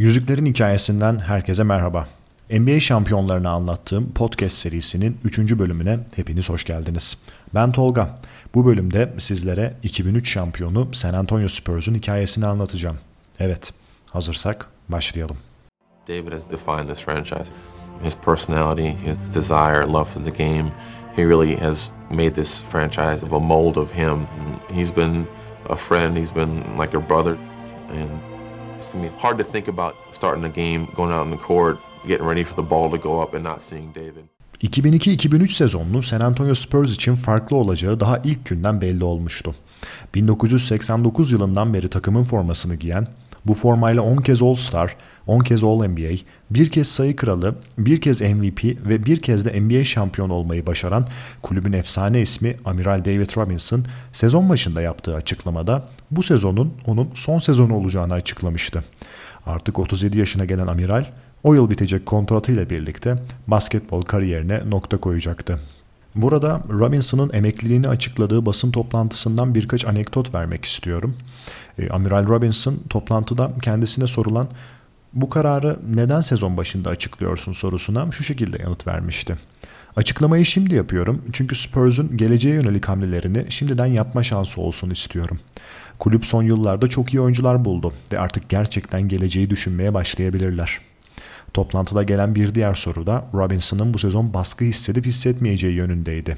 Yüzüklerin Hikayesinden herkese merhaba. NBA şampiyonlarını anlattığım podcast serisinin 3. bölümüne hepiniz hoş geldiniz. Ben Tolga. Bu bölümde sizlere 2003 şampiyonu San Antonio Spurs'un hikayesini anlatacağım. Evet, hazırsak başlayalım. David has defined this franchise. His personality, his desire, love for the game, he really has made this franchise of a mold of him. He's been a friend, he's been like a brother, and it's gonna be hard to think about starting a game, going out on the court, getting ready for the ball to go up and not seeing David. 2002-2003 sezonunun San Antonio Spurs için farklı olacağı daha ilk günden belli olmuştu. 1989 yılından beri takımın formasını giyen, bu formayla 10 kez All-Star, 10 kez All-NBA, bir kez sayı kralı, bir kez MVP ve bir kez de NBA şampiyonu olmayı başaran kulübün efsane ismi Amiral David Robinson sezon başında yaptığı açıklamada bu sezonun onun son sezonu olacağını açıklamıştı. Artık 37 yaşına gelen Amiral o yıl bitecek kontratıyla birlikte basketbol kariyerine nokta koyacaktı. Burada Robinson'ın emekliliğini açıkladığı basın toplantısından birkaç anekdot vermek istiyorum. E, Amiral Robinson toplantıda kendisine sorulan bu kararı neden sezon başında açıklıyorsun sorusuna şu şekilde yanıt vermişti. Açıklamayı şimdi yapıyorum çünkü Spurs'un geleceğe yönelik hamlelerini şimdiden yapma şansı olsun istiyorum. Kulüp son yıllarda çok iyi oyuncular buldu ve artık gerçekten geleceği düşünmeye başlayabilirler. Toplantıda gelen bir diğer soru da Robinson'ın bu sezon baskı hissedip hissetmeyeceği yönündeydi.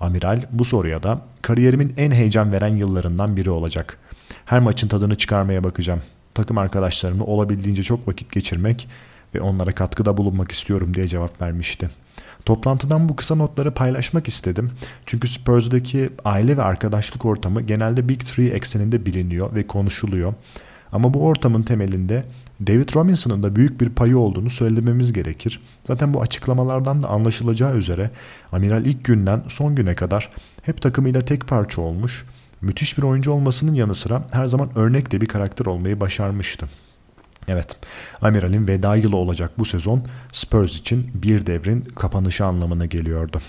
Amiral bu soruya da kariyerimin en heyecan veren yıllarından biri olacak. Her maçın tadını çıkarmaya bakacağım. Takım arkadaşlarımla olabildiğince çok vakit geçirmek ve onlara katkıda bulunmak istiyorum diye cevap vermişti. Toplantıdan bu kısa notları paylaşmak istedim. Çünkü Spurs'daki aile ve arkadaşlık ortamı genelde Big Three ekseninde biliniyor ve konuşuluyor. Ama bu ortamın temelinde David Robinson'ın da büyük bir payı olduğunu söylememiz gerekir. Zaten bu açıklamalardan da anlaşılacağı üzere Amiral ilk günden son güne kadar hep takımıyla tek parça olmuş, müthiş bir oyuncu olmasının yanı sıra her zaman örnek de bir karakter olmayı başarmıştı. Evet, Amiral'in veda yılı olacak bu sezon Spurs için bir devrin kapanışı anlamına geliyordu.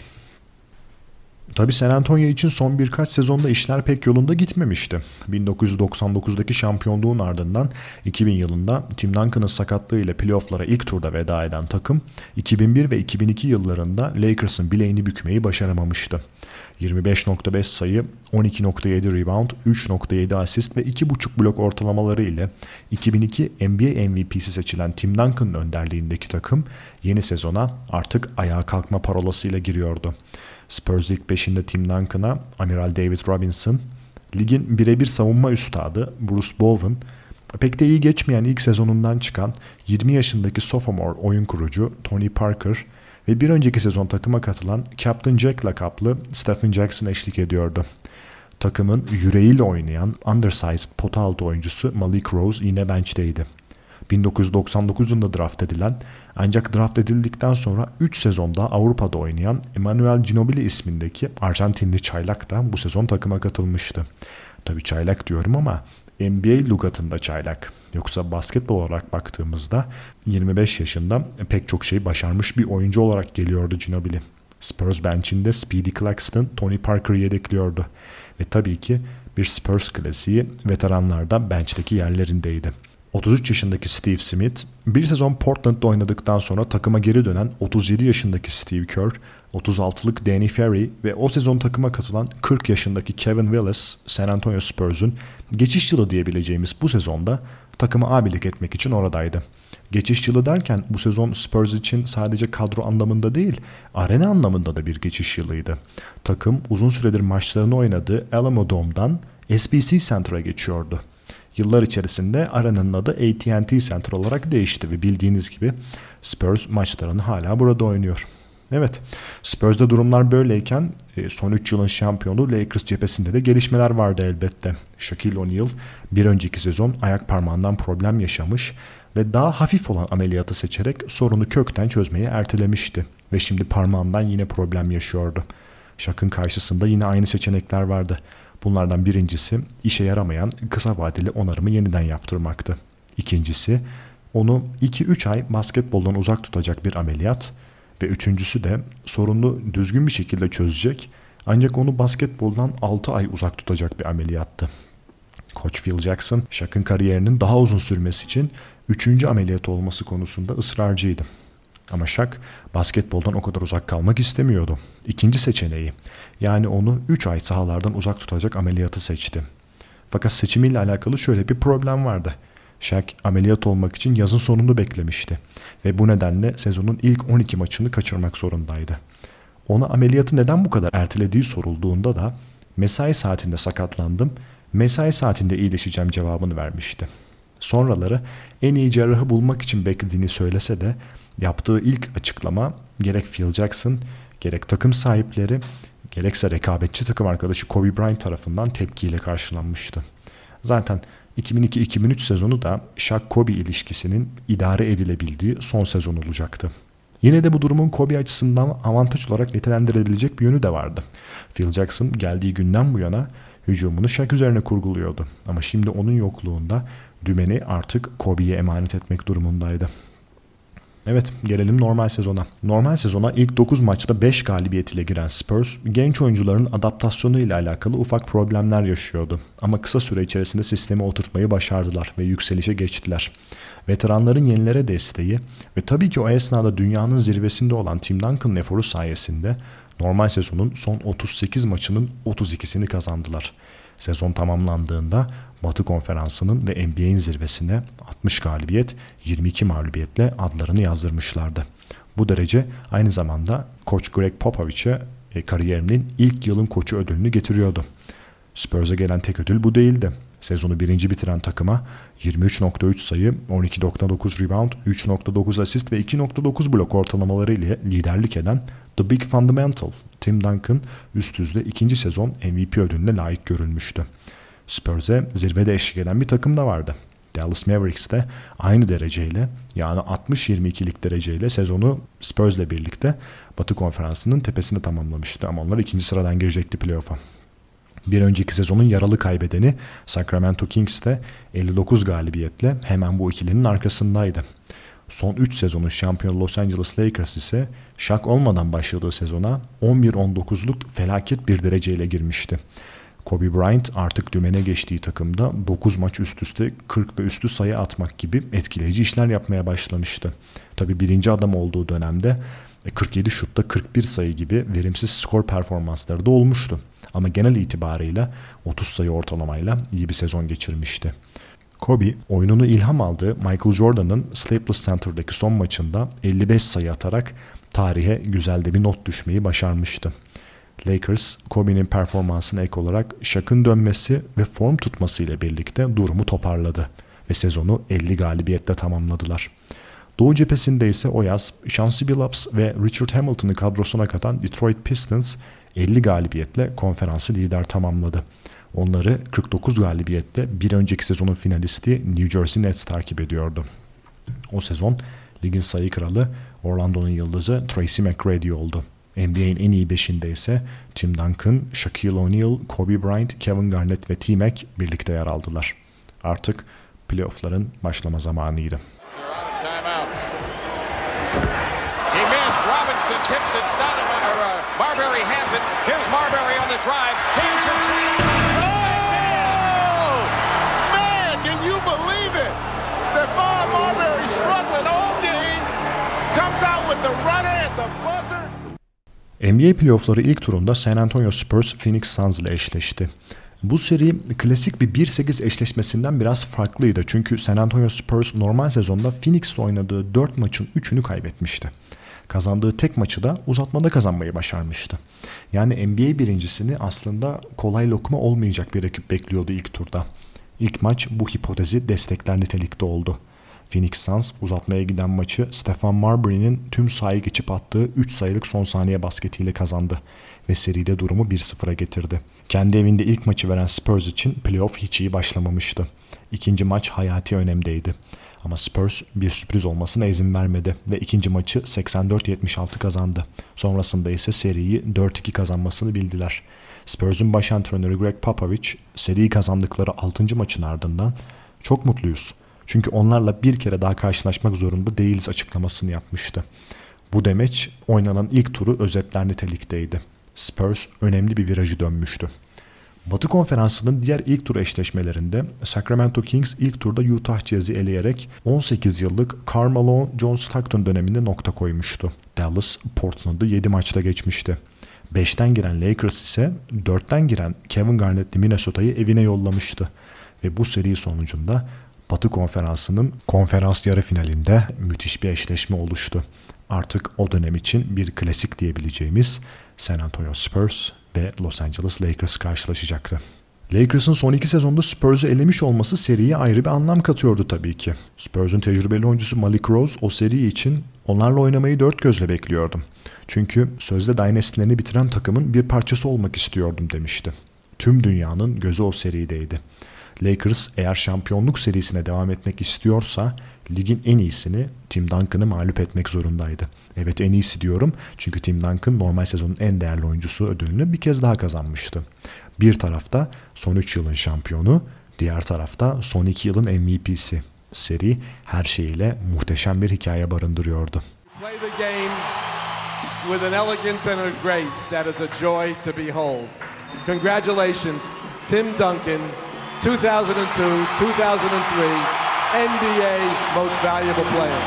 Tabi San Antonio için son birkaç sezonda işler pek yolunda gitmemişti. 1999'daki şampiyonluğun ardından 2000 yılında Tim Duncan'ın sakatlığı ile playofflara ilk turda veda eden takım 2001 ve 2002 yıllarında Lakers'ın bileğini bükmeyi başaramamıştı. 25.5 sayı, 12.7 rebound, 3.7 asist ve 2.5 blok ortalamaları ile 2002 NBA MVP'si seçilen Tim Duncan'ın önderliğindeki takım yeni sezona artık ayağa kalkma parolasıyla giriyordu. Spurs ilk 5'inde Tim Duncan'a Amiral David Robinson, ligin birebir savunma üstadı Bruce Bowen, pek de iyi geçmeyen ilk sezonundan çıkan 20 yaşındaki sophomore oyun kurucu Tony Parker ve bir önceki sezon takıma katılan Captain Jack lakaplı Stephen Jackson eşlik ediyordu. Takımın yüreğiyle oynayan undersized pota altı oyuncusu Malik Rose yine bench'teydi. 1999 yılında draft edilen ancak draft edildikten sonra 3 sezonda Avrupa'da oynayan Emmanuel Ginobili ismindeki Arjantinli çaylak da bu sezon takıma katılmıştı. Tabi çaylak diyorum ama NBA lugatında çaylak. Yoksa basketbol olarak baktığımızda 25 yaşında pek çok şey başarmış bir oyuncu olarak geliyordu Ginobili. Spurs bench'inde Speedy Claxton, Tony Parker'ı yedekliyordu. Ve tabii ki bir Spurs klasiği veteranlarda bench'teki yerlerindeydi. 33 yaşındaki Steve Smith, bir sezon Portland'da oynadıktan sonra takıma geri dönen 37 yaşındaki Steve Kerr, 36'lık Danny Ferry ve o sezon takıma katılan 40 yaşındaki Kevin Willis, San Antonio Spurs'un geçiş yılı diyebileceğimiz bu sezonda takıma abilik etmek için oradaydı. Geçiş yılı derken bu sezon Spurs için sadece kadro anlamında değil, arena anlamında da bir geçiş yılıydı. Takım uzun süredir maçlarını oynadığı Alamo Dome'dan SBC Center'a geçiyordu. Yıllar içerisinde aranın adı AT&T Center olarak değişti ve bildiğiniz gibi Spurs maçlarını hala burada oynuyor. Evet, Spurs'da durumlar böyleyken e, son 3 yılın şampiyonu Lakers cephesinde de gelişmeler vardı elbette. Shaquille O'Neal bir önceki sezon ayak parmağından problem yaşamış ve daha hafif olan ameliyatı seçerek sorunu kökten çözmeyi ertelemişti ve şimdi parmağından yine problem yaşıyordu. Shaq'ın karşısında yine aynı seçenekler vardı. Bunlardan birincisi işe yaramayan kısa vadeli onarımı yeniden yaptırmaktı. İkincisi onu 2-3 ay basketboldan uzak tutacak bir ameliyat ve üçüncüsü de sorunu düzgün bir şekilde çözecek ancak onu basketboldan 6 ay uzak tutacak bir ameliyattı. Koç Phil Jackson, Shaq'ın kariyerinin daha uzun sürmesi için üçüncü ameliyat olması konusunda ısrarcıydı. Ama Shaq basketboldan o kadar uzak kalmak istemiyordu. İkinci seçeneği yani onu 3 ay sahalardan uzak tutacak ameliyatı seçti. Fakat seçimiyle alakalı şöyle bir problem vardı. Shaq ameliyat olmak için yazın sonunu beklemişti ve bu nedenle sezonun ilk 12 maçını kaçırmak zorundaydı. Ona ameliyatı neden bu kadar ertelediği sorulduğunda da mesai saatinde sakatlandım, mesai saatinde iyileşeceğim cevabını vermişti. Sonraları en iyi cerrahı bulmak için beklediğini söylese de yaptığı ilk açıklama gerek Phil Jackson, gerek takım sahipleri, gerekse rekabetçi takım arkadaşı Kobe Bryant tarafından tepkiyle karşılanmıştı. Zaten 2002-2003 sezonu da Shaq-Kobe ilişkisinin idare edilebildiği son sezon olacaktı. Yine de bu durumun Kobe açısından avantaj olarak nitelendirebilecek bir yönü de vardı. Phil Jackson geldiği günden bu yana hücumunu Shaq üzerine kurguluyordu. Ama şimdi onun yokluğunda dümeni artık Kobe'ye emanet etmek durumundaydı. Evet gelelim normal sezona. Normal sezona ilk 9 maçta 5 galibiyet ile giren Spurs genç oyuncuların adaptasyonu ile alakalı ufak problemler yaşıyordu. Ama kısa süre içerisinde sistemi oturtmayı başardılar ve yükselişe geçtiler. Veteranların yenilere desteği ve tabii ki o esnada dünyanın zirvesinde olan Tim Duncan eforu sayesinde normal sezonun son 38 maçının 32'sini kazandılar. Sezon tamamlandığında Batı Konferansı'nın ve NBA'in zirvesine 60 galibiyet, 22 mağlubiyetle adlarını yazdırmışlardı. Bu derece aynı zamanda koç Greg Popovich'e e, kariyerinin ilk yılın koçu ödülünü getiriyordu. Spurs'a gelen tek ödül bu değildi. Sezonu birinci bitiren takıma 23.3 sayı, 12.9 rebound, 3.9 asist ve 2.9 blok ortalamaları ile liderlik eden The Big Fundamental, Tim Duncan üst düzde ikinci sezon MVP ödülüne layık görülmüştü. Spurs'e zirvede eşlik eden bir takım da vardı. Dallas Mavericks de aynı dereceyle yani 60-22'lik dereceyle sezonu Spurs'le birlikte Batı Konferansı'nın tepesini tamamlamıştı ama onlar ikinci sıradan girecekti playoff'a. Bir önceki sezonun yaralı kaybedeni Sacramento Kings de 59 galibiyetle hemen bu ikilinin arkasındaydı. Son 3 sezonun şampiyonu Los Angeles Lakers ise şak olmadan başladığı sezona 11-19'luk felaket bir dereceyle girmişti. Kobe Bryant artık dümene geçtiği takımda 9 maç üst üste 40 ve üstü sayı atmak gibi etkileyici işler yapmaya başlamıştı. Tabi birinci adam olduğu dönemde 47 şutta 41 sayı gibi verimsiz skor performansları da olmuştu. Ama genel itibarıyla 30 sayı ortalamayla iyi bir sezon geçirmişti. Kobe oyununu ilham aldığı Michael Jordan'ın Staples Center'daki son maçında 55 sayı atarak tarihe güzel de bir not düşmeyi başarmıştı. Lakers, Kobe'nin performansına ek olarak Shaq'ın dönmesi ve form tutması ile birlikte durumu toparladı ve sezonu 50 galibiyetle tamamladılar. Doğu cephesinde ise o yaz Chauncey Billups ve Richard Hamilton'ı kadrosuna katan Detroit Pistons 50 galibiyetle konferansı lider tamamladı. Onları 49 galibiyetle bir önceki sezonun finalisti New Jersey Nets takip ediyordu. O sezon ligin sayı kralı Orlando'nun yıldızı Tracy McGrady oldu. NBA'in en iyi beşinde ise Tim Duncan, Shaquille O'Neal, Kobe Bryant, Kevin Garnett ve T-Mac birlikte yer aldılar. Artık playoffların başlama zamanıydı. Tips it. Stoudemire, uh, Marbury has it. Here's Marbury on the drive. Hanson. Oh! NBA playoffları ilk turunda San Antonio Spurs Phoenix Suns ile eşleşti. Bu seri klasik bir 1-8 eşleşmesinden biraz farklıydı. Çünkü San Antonio Spurs normal sezonda Phoenix'le oynadığı 4 maçın 3'ünü kaybetmişti. Kazandığı tek maçı da uzatmada kazanmayı başarmıştı. Yani NBA birincisini aslında kolay lokma olmayacak bir rakip bekliyordu ilk turda. İlk maç bu hipotezi destekler nitelikte oldu. Phoenix Suns uzatmaya giden maçı Stefan Marbury'nin tüm sahayı geçip attığı 3 sayılık son saniye basketiyle kazandı ve seride durumu 1-0'a getirdi. Kendi evinde ilk maçı veren Spurs için playoff hiç iyi başlamamıştı. İkinci maç hayati önemdeydi. Ama Spurs bir sürpriz olmasına izin vermedi ve ikinci maçı 84-76 kazandı. Sonrasında ise seriyi 4-2 kazanmasını bildiler. Spurs'un baş antrenörü Greg Popovich seriyi kazandıkları 6. maçın ardından çok mutluyuz. Çünkü onlarla bir kere daha karşılaşmak zorunda değiliz açıklamasını yapmıştı. Bu demeç oynanan ilk turu özetler nitelikteydi. Spurs önemli bir virajı dönmüştü. Batı Konferansı'nın diğer ilk tur eşleşmelerinde Sacramento Kings ilk turda Utah Jazz'i eleyerek 18 yıllık Carmelo John Stockton döneminde nokta koymuştu. Dallas, Portland'ı 7 maçta geçmişti. 5'ten giren Lakers ise 4'ten giren Kevin Garnett'li Minnesota'yı evine yollamıştı. Ve bu seri sonucunda Batı Konferansı'nın konferans yarı finalinde müthiş bir eşleşme oluştu. Artık o dönem için bir klasik diyebileceğimiz San Antonio Spurs ve Los Angeles Lakers karşılaşacaktı. Lakers'ın son iki sezonda Spurs'u elemiş olması seriye ayrı bir anlam katıyordu tabii ki. Spurs'un tecrübeli oyuncusu Malik Rose o seri için onlarla oynamayı dört gözle bekliyordum. Çünkü sözde dynasty'lerini bitiren takımın bir parçası olmak istiyordum demişti. Tüm dünyanın gözü o serideydi. Lakers eğer şampiyonluk serisine devam etmek istiyorsa ligin en iyisini Tim Duncan'ı mağlup etmek zorundaydı. Evet en iyisi diyorum çünkü Tim Duncan normal sezonun en değerli oyuncusu ödülünü bir kez daha kazanmıştı. Bir tarafta son 3 yılın şampiyonu, diğer tarafta son 2 yılın MVP'si. Seri her şeyiyle muhteşem bir hikaye barındırıyordu. Play the game with an elegance and a grace that is a joy to behold. Congratulations, Tim Duncan, 2002-2003 NBA Most Valuable Player.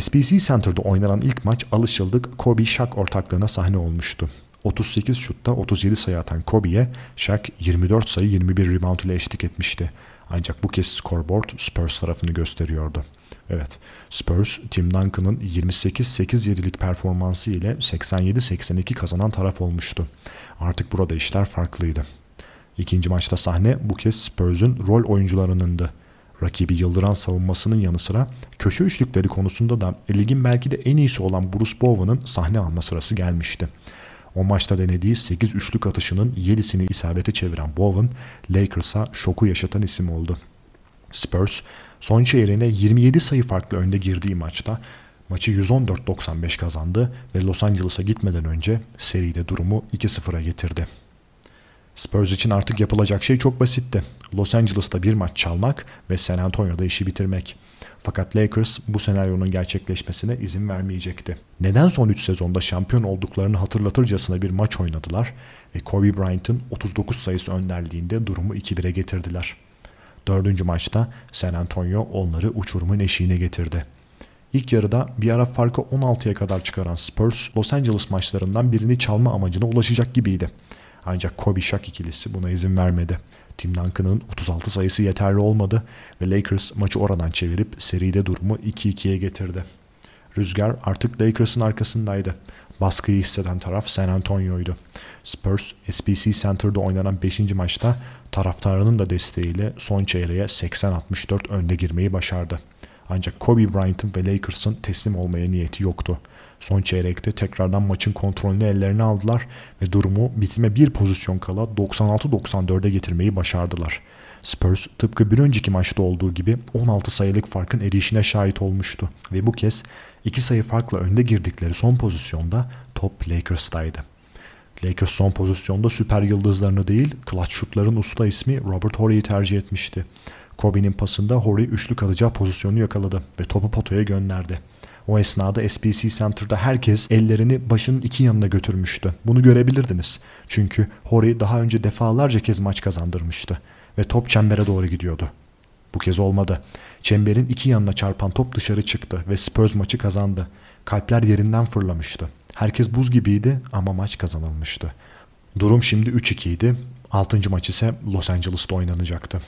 SBC Center'da oynanan ilk maç alışıldık Kobe Shaq ortaklığına sahne olmuştu. 38 şutta 37 sayı atan Kobe'ye Shaq 24 sayı 21 rebound ile eşlik etmişti. Ancak bu kez scoreboard Spurs tarafını gösteriyordu. Evet, Spurs, Tim Duncan'ın 28-8-7'lik performansı ile 87-82 kazanan taraf olmuştu. Artık burada işler farklıydı. İkinci maçta sahne bu kez Spurs'un rol oyuncularınındı. Rakibi yıldıran savunmasının yanı sıra köşe üçlükleri konusunda da ligin belki de en iyisi olan Bruce Bowen'ın sahne alma sırası gelmişti. O maçta denediği 8 üçlük atışının 7'sini isabete çeviren Bowen, Lakers'a şoku yaşatan isim oldu. Spurs, son çeyreğine 27 sayı farklı önde girdiği maçta maçı 114-95 kazandı ve Los Angeles'a gitmeden önce seride durumu 2-0'a getirdi. Spurs için artık yapılacak şey çok basitti. Los Angeles'ta bir maç çalmak ve San Antonio'da işi bitirmek. Fakat Lakers bu senaryonun gerçekleşmesine izin vermeyecekti. Neden son 3 sezonda şampiyon olduklarını hatırlatırcasına bir maç oynadılar ve Kobe Bryant'ın 39 sayısı önderliğinde durumu 2-1'e getirdiler. Dördüncü maçta San Antonio onları uçurumun eşiğine getirdi. İlk yarıda bir ara farkı 16'ya kadar çıkaran Spurs, Los Angeles maçlarından birini çalma amacına ulaşacak gibiydi. Ancak Kobe Shaq ikilisi buna izin vermedi. Tim Duncan'ın 36 sayısı yeterli olmadı ve Lakers maçı oradan çevirip seride durumu 2-2'ye getirdi. Rüzgar artık Lakers'ın arkasındaydı. Baskıyı hisseden taraf San Antonio'ydu. Spurs, SBC Center'da oynanan 5. maçta taraftarının da desteğiyle son çeyreğe 80-64 önde girmeyi başardı. Ancak Kobe Bryant'ın ve Lakers'ın teslim olmaya niyeti yoktu. Son çeyrekte tekrardan maçın kontrolünü ellerine aldılar ve durumu bitime bir pozisyon kala 96-94'e getirmeyi başardılar. Spurs tıpkı bir önceki maçta olduğu gibi 16 sayılık farkın erişine şahit olmuştu ve bu kez 2 sayı farkla önde girdikleri son pozisyonda top Lakers'taydı. Lakers son pozisyonda süper yıldızlarını değil, clutch şutların usta ismi Robert Horry'i tercih etmişti. Kobe'nin pasında Horry üçlük atacağı pozisyonu yakaladı ve topu potoya gönderdi. O esnada SBC Center'da herkes ellerini başının iki yanına götürmüştü. Bunu görebilirdiniz. Çünkü Horry daha önce defalarca kez maç kazandırmıştı ve top çembere doğru gidiyordu. Bu kez olmadı. Çemberin iki yanına çarpan top dışarı çıktı ve Spurs maçı kazandı. Kalpler yerinden fırlamıştı. Herkes buz gibiydi ama maç kazanılmıştı. Durum şimdi 3-2 idi. 6. maç ise Los Angeles'ta oynanacaktı.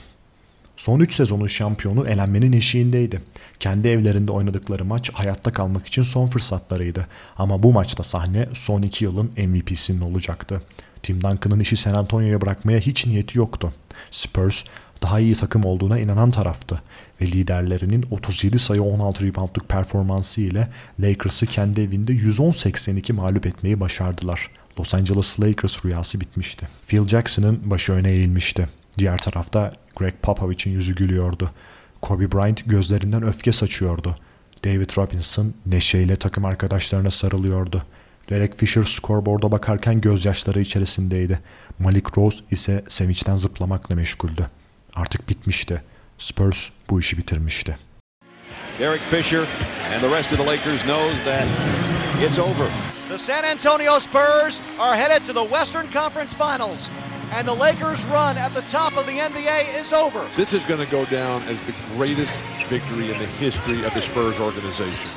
Son 3 sezonun şampiyonu elenmenin eşiğindeydi. Kendi evlerinde oynadıkları maç hayatta kalmak için son fırsatlarıydı. Ama bu maçta sahne son 2 yılın MVP'sinin olacaktı. Tim Duncan'ın işi San Antonio'ya bırakmaya hiç niyeti yoktu. Spurs daha iyi takım olduğuna inanan taraftı ve liderlerinin 37 sayı 16 reboundluk performansı ile Lakers'ı kendi evinde 110-82 mağlup etmeyi başardılar. Los Angeles Lakers rüyası bitmişti. Phil Jackson'ın başı öne eğilmişti. Diğer tarafta Greg Popovich'in yüzü gülüyordu. Kobe Bryant gözlerinden öfke saçıyordu. David Robinson neşeyle takım arkadaşlarına sarılıyordu. Derek Fisher scoreboard'a bakarken gözyaşları içerisindeydi. Malik Rose ise sevinçten zıplamakla meşguldü. Artık bitmişti. Spurs bu işi bitirmişti. Derek Fisher and the rest of the Lakers knows that it's over. The San Antonio Spurs are headed to the Western Conference Finals, and the Lakers' run at the top of the NBA is over. This is going to go down as the greatest victory in the history of the Spurs organization.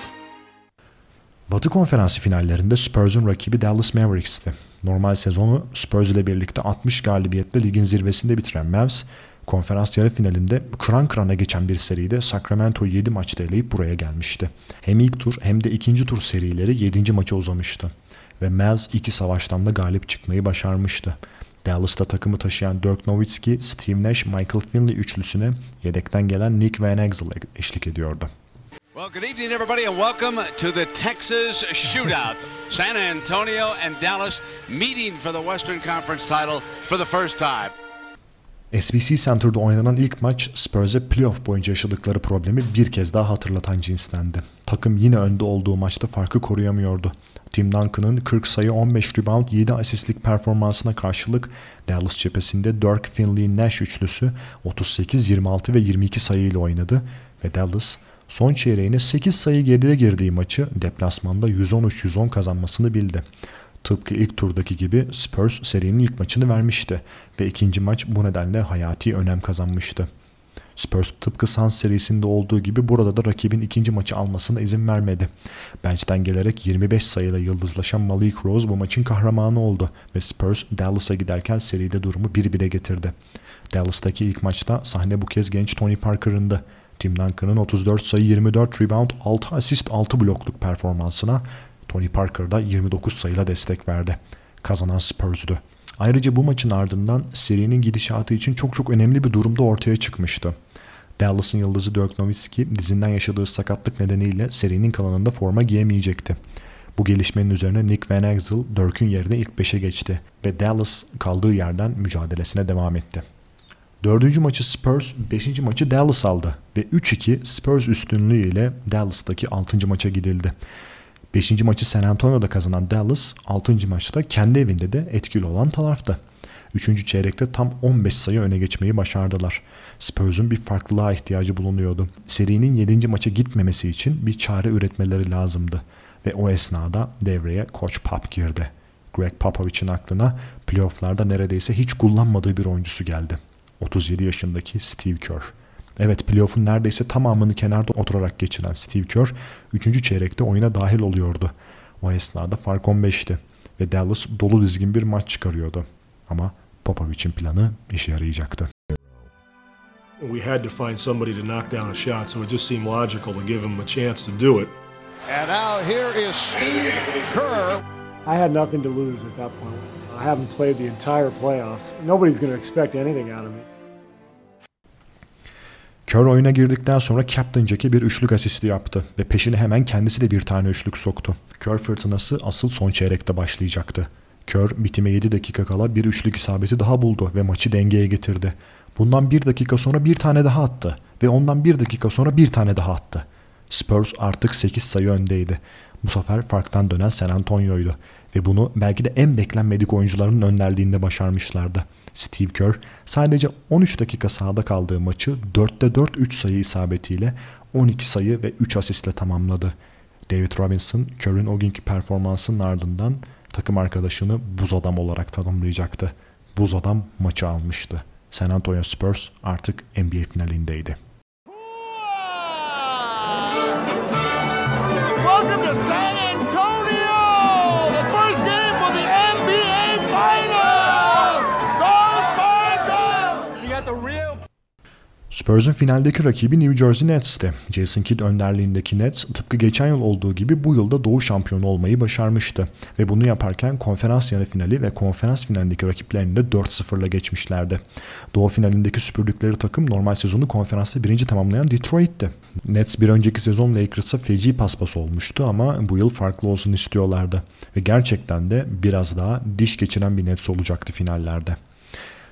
Batı Konferansı finallerinde Spurs'un rakibi Dallas Mavericks'ti. Normal sezonu Spurs ile birlikte 60 galibiyetle ligin zirvesinde bitiren Mavs, konferans yarı finalinde kıran kırana geçen bir seride Sacramento'yu 7 maçta eleyip buraya gelmişti. Hem ilk tur hem de ikinci tur serileri 7. maça uzamıştı. Ve Mavs iki savaştan da galip çıkmayı başarmıştı. Dallas'ta takımı taşıyan Dirk Nowitzki, Steve Nash, Michael Finley üçlüsüne yedekten gelen Nick Van Exel eşlik ediyordu. Well, good evening, everybody, and welcome to the Texas Shootout. San Antonio and Dallas meeting for the Western Conference title for the first time. SBC Center'da oynanan ilk maç Spurs'e playoff boyunca yaşadıkları problemi bir kez daha hatırlatan cinstendi. Takım yine önde olduğu maçta farkı koruyamıyordu. Tim Duncan'ın 40 sayı 15 rebound 7 asistlik performansına karşılık Dallas cephesinde Dirk Finley Nash üçlüsü 38, 26 ve 22 sayıyla oynadı ve Dallas son çeyreğine 8 sayı geride girdiği maçı deplasmanda 113-110 kazanmasını bildi. Tıpkı ilk turdaki gibi Spurs serinin ilk maçını vermişti ve ikinci maç bu nedenle hayati önem kazanmıştı. Spurs tıpkı Suns serisinde olduğu gibi burada da rakibin ikinci maçı almasına izin vermedi. Bench'ten gelerek 25 sayıyla yıldızlaşan Malik Rose bu maçın kahramanı oldu ve Spurs Dallas'a giderken seride durumu 1-1'e getirdi. Dallas'taki ilk maçta sahne bu kez genç Tony Parker'ındı. Tim Duncan'ın 34 sayı 24 rebound 6 asist 6 blokluk performansına Tony Parker da 29 sayıyla destek verdi. Kazanan Spurs'du. Ayrıca bu maçın ardından serinin gidişatı için çok çok önemli bir durumda ortaya çıkmıştı. Dallas'ın yıldızı Dirk Nowitzki dizinden yaşadığı sakatlık nedeniyle serinin kalanında forma giyemeyecekti. Bu gelişmenin üzerine Nick Van Exel Dirk'ün yerine ilk 5'e geçti ve Dallas kaldığı yerden mücadelesine devam etti. Dördüncü maçı Spurs, beşinci maçı Dallas aldı ve 3-2 Spurs üstünlüğü ile Dallas'taki altıncı maça gidildi. Beşinci maçı San Antonio'da kazanan Dallas, altıncı maçta kendi evinde de etkili olan tarafta. Üçüncü çeyrekte tam 15 sayı öne geçmeyi başardılar. Spurs'un bir farklılığa ihtiyacı bulunuyordu. Serinin 7. maça gitmemesi için bir çare üretmeleri lazımdı. Ve o esnada devreye Koç Pop girdi. Greg Popovich'in aklına playofflarda neredeyse hiç kullanmadığı bir oyuncusu geldi. 37 yaşındaki Steve Kerr. Evet playoff'un neredeyse tamamını kenarda oturarak geçiren Steve Kerr 3. çeyrekte oyuna dahil oluyordu. O esnada fark 15'ti ve Dallas dolu dizgin bir maç çıkarıyordu. Ama Popovich'in planı işe yarayacaktı. We had to find somebody to knock down a shot, so it just seemed logical to give him a chance to do it. And now here is Steve Kerr. I had nothing to lose at that point. I haven't played the entire playoffs. Nobody's going to expect anything out of me. Kerr oyuna girdikten sonra Captain Jack'e bir üçlük asisti yaptı ve peşine hemen kendisi de bir tane üçlük soktu. Kerr fırtınası asıl son çeyrekte başlayacaktı. Kerr bitime 7 dakika kala bir üçlük isabeti daha buldu ve maçı dengeye getirdi. Bundan bir dakika sonra bir tane daha attı ve ondan bir dakika sonra bir tane daha attı. Spurs artık 8 sayı öndeydi. Bu sefer farktan dönen San Antonio'ydu ve bunu belki de en beklenmedik oyuncuların önderliğinde başarmışlardı. Steve Kerr sadece 13 dakika sahada kaldığı maçı 4'te 4 3 sayı isabetiyle 12 sayı ve 3 asistle tamamladı. David Robinson, Kerr'ün o günkü performansının ardından takım arkadaşını buz adam olarak tanımlayacaktı. Buz adam maçı almıştı. San Antonio Spurs artık NBA finalindeydi. Spurs'un finaldeki rakibi New Jersey Nets'ti. Jason Kidd önderliğindeki Nets tıpkı geçen yıl olduğu gibi bu yılda Doğu şampiyonu olmayı başarmıştı. Ve bunu yaparken konferans yarı finali ve konferans finalindeki rakiplerini de 4-0'la geçmişlerdi. Doğu finalindeki süpürdükleri takım normal sezonu konferansta birinci tamamlayan Detroit'ti. Nets bir önceki sezon Lakers'a feci paspas olmuştu ama bu yıl farklı olsun istiyorlardı. Ve gerçekten de biraz daha diş geçiren bir Nets olacaktı finallerde.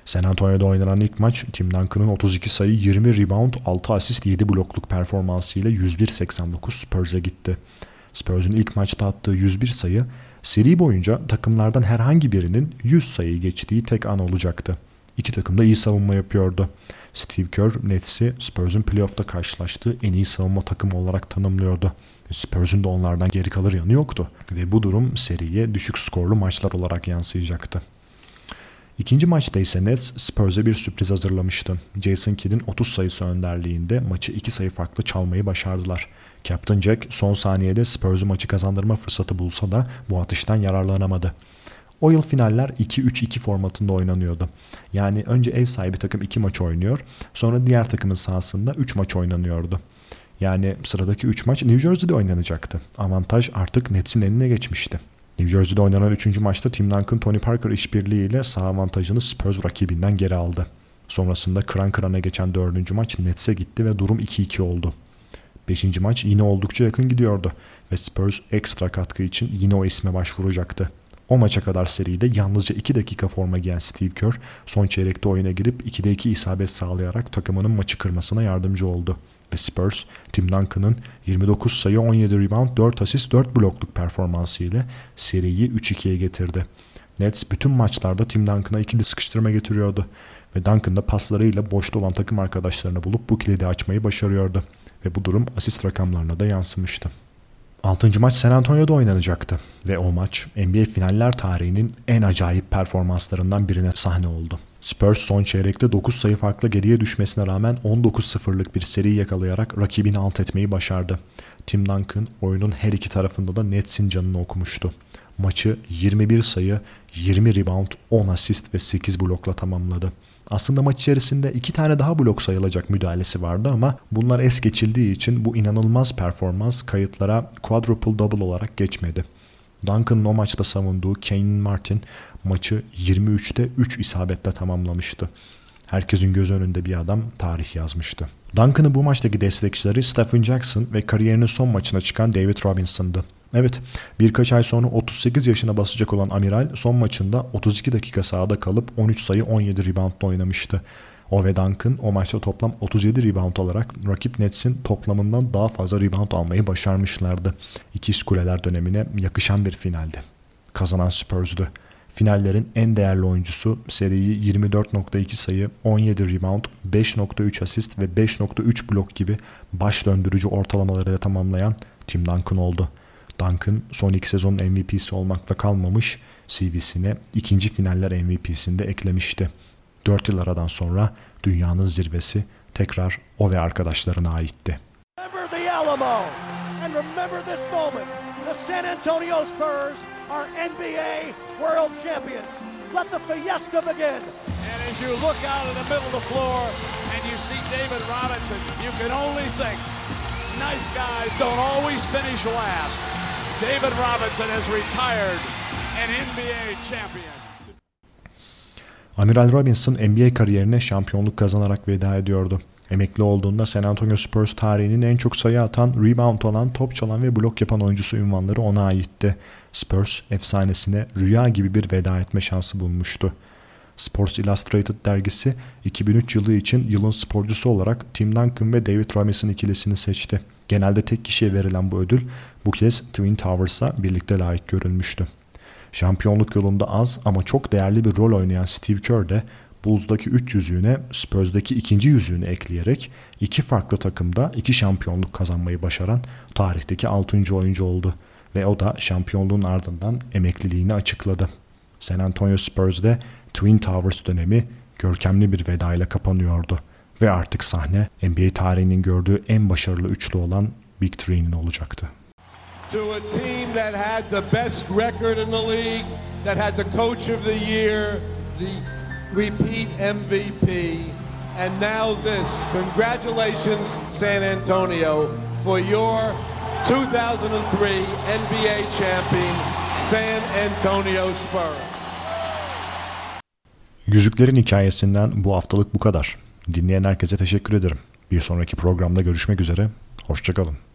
San Antonio'da oynanan ilk maç Tim Duncan'ın 32 sayı, 20 rebound, 6 asist, 7 blokluk performansıyla 101-89 Spurs'e gitti. Spurs'un ilk maçta attığı 101 sayı seri boyunca takımlardan herhangi birinin 100 sayı geçtiği tek an olacaktı. İki takım da iyi savunma yapıyordu. Steve Kerr Nets'i Spurs'un playoff'ta karşılaştığı en iyi savunma takımı olarak tanımlıyordu. Spurs'un da onlardan geri kalır yanı yoktu ve bu durum seriye düşük skorlu maçlar olarak yansıyacaktı. İkinci maçta ise Nets Spurs'e bir sürpriz hazırlamıştı. Jason Kidd'in 30 sayısı önderliğinde maçı 2 sayı farklı çalmayı başardılar. Captain Jack son saniyede Spurs'u maçı kazandırma fırsatı bulsa da bu atıştan yararlanamadı. O yıl finaller 2-3-2 formatında oynanıyordu. Yani önce ev sahibi takım 2 maç oynuyor, sonra diğer takımın sahasında 3 maç oynanıyordu. Yani sıradaki 3 maç New Jersey'de oynanacaktı. Avantaj artık Nets'in eline geçmişti. New Jersey'de oynanan 3. maçta Tim Duncan Tony Parker işbirliğiyle saha avantajını Spurs rakibinden geri aldı. Sonrasında kıran kırana geçen 4. maç Nets'e gitti ve durum 2-2 oldu. 5. maç yine oldukça yakın gidiyordu ve Spurs ekstra katkı için yine o isme başvuracaktı. O maça kadar seride yalnızca 2 dakika forma giyen Steve Kerr son çeyrekte oyuna girip 2'de 2 isabet sağlayarak takımının maçı kırmasına yardımcı oldu. Ve Spurs, Tim Duncan'ın 29 sayı 17 rebound 4 asist 4 blokluk performansı ile seriyi 3-2'ye getirdi. Nets bütün maçlarda Tim Duncan'a ikili sıkıştırma getiriyordu ve Duncan da paslarıyla boşta olan takım arkadaşlarını bulup bu kilidi açmayı başarıyordu ve bu durum asist rakamlarına da yansımıştı. 6. maç San Antonio'da oynanacaktı ve o maç NBA finaller tarihinin en acayip performanslarından birine sahne oldu. Spurs son çeyrekte 9 sayı farklı geriye düşmesine rağmen 19-0'lık bir seri yakalayarak rakibini alt etmeyi başardı. Tim Duncan oyunun her iki tarafında da Nets'in canını okumuştu. Maçı 21 sayı, 20 rebound, 10 asist ve 8 blokla tamamladı. Aslında maç içerisinde iki tane daha blok sayılacak müdahalesi vardı ama bunlar es geçildiği için bu inanılmaz performans kayıtlara quadruple double olarak geçmedi. Duncan'ın o maçta savunduğu Kane Martin maçı 23'te 3 isabetle tamamlamıştı. Herkesin göz önünde bir adam tarih yazmıştı. Duncan'ın bu maçtaki destekçileri Stephen Jackson ve kariyerinin son maçına çıkan David Robinson'dı. Evet, birkaç ay sonra 38 yaşına basacak olan Amiral son maçında 32 dakika sahada kalıp 13 sayı 17 reboundla oynamıştı. O ve Duncan o maçta toplam 37 rebound alarak rakip Nets'in toplamından daha fazla rebound almayı başarmışlardı. İkiz kuleler dönemine yakışan bir finaldi. Kazanan Spurs'du. Finallerin en değerli oyuncusu seriyi 24.2 sayı, 17 rebound, 5.3 asist ve 5.3 blok gibi baş döndürücü ortalamalarıyla tamamlayan Tim Duncan oldu. Duncan son iki sezonun MVP'si olmakla kalmamış, CV'sine ikinci finaller MVP'sinde eklemişti. 4 yıl aradan sonra dünyanın zirvesi tekrar o ve arkadaşlarına aitti. Remember the Alamo and remember this moment. The San Antonio Spurs are NBA World Champions. Let the fiesta begin. And as you look out in the middle of the floor and you see David Robinson, you can only think, nice guys don't always finish last. David Robinson has retired an NBA champion. Amiral Robinson NBA kariyerine şampiyonluk kazanarak veda ediyordu. Emekli olduğunda San Antonio Spurs tarihinin en çok sayı atan, rebound alan, top çalan ve blok yapan oyuncusu ünvanları ona aitti. Spurs efsanesine rüya gibi bir veda etme şansı bulmuştu. Sports Illustrated dergisi 2003 yılı için yılın sporcusu olarak Tim Duncan ve David Robinson ikilisini seçti. Genelde tek kişiye verilen bu ödül bu kez Twin Towers'a birlikte layık görülmüştü. Şampiyonluk yolunda az ama çok değerli bir rol oynayan Steve Kerr de Bulls'daki 3 yüzüğüne Spurs'daki ikinci yüzüğünü ekleyerek iki farklı takımda iki şampiyonluk kazanmayı başaran tarihteki 6. oyuncu oldu ve o da şampiyonluğun ardından emekliliğini açıkladı. San Antonio Spurs'de Twin Towers dönemi görkemli bir veda ile kapanıyordu ve artık sahne NBA tarihinin gördüğü en başarılı üçlü olan Big Three'nin olacaktı. To a team that had the best record in the league, that had the coach of the year, the repeat MVP, and now this. Congratulations, San Antonio, for your 2003 NBA champion, San Antonio Spurs. Yüzüklerin hikayesinden bu haftalık bu kadar. Dinleyen herkese teşekkür ederim. Bir sonraki programda görüşmek üzere. Hoşçakalın.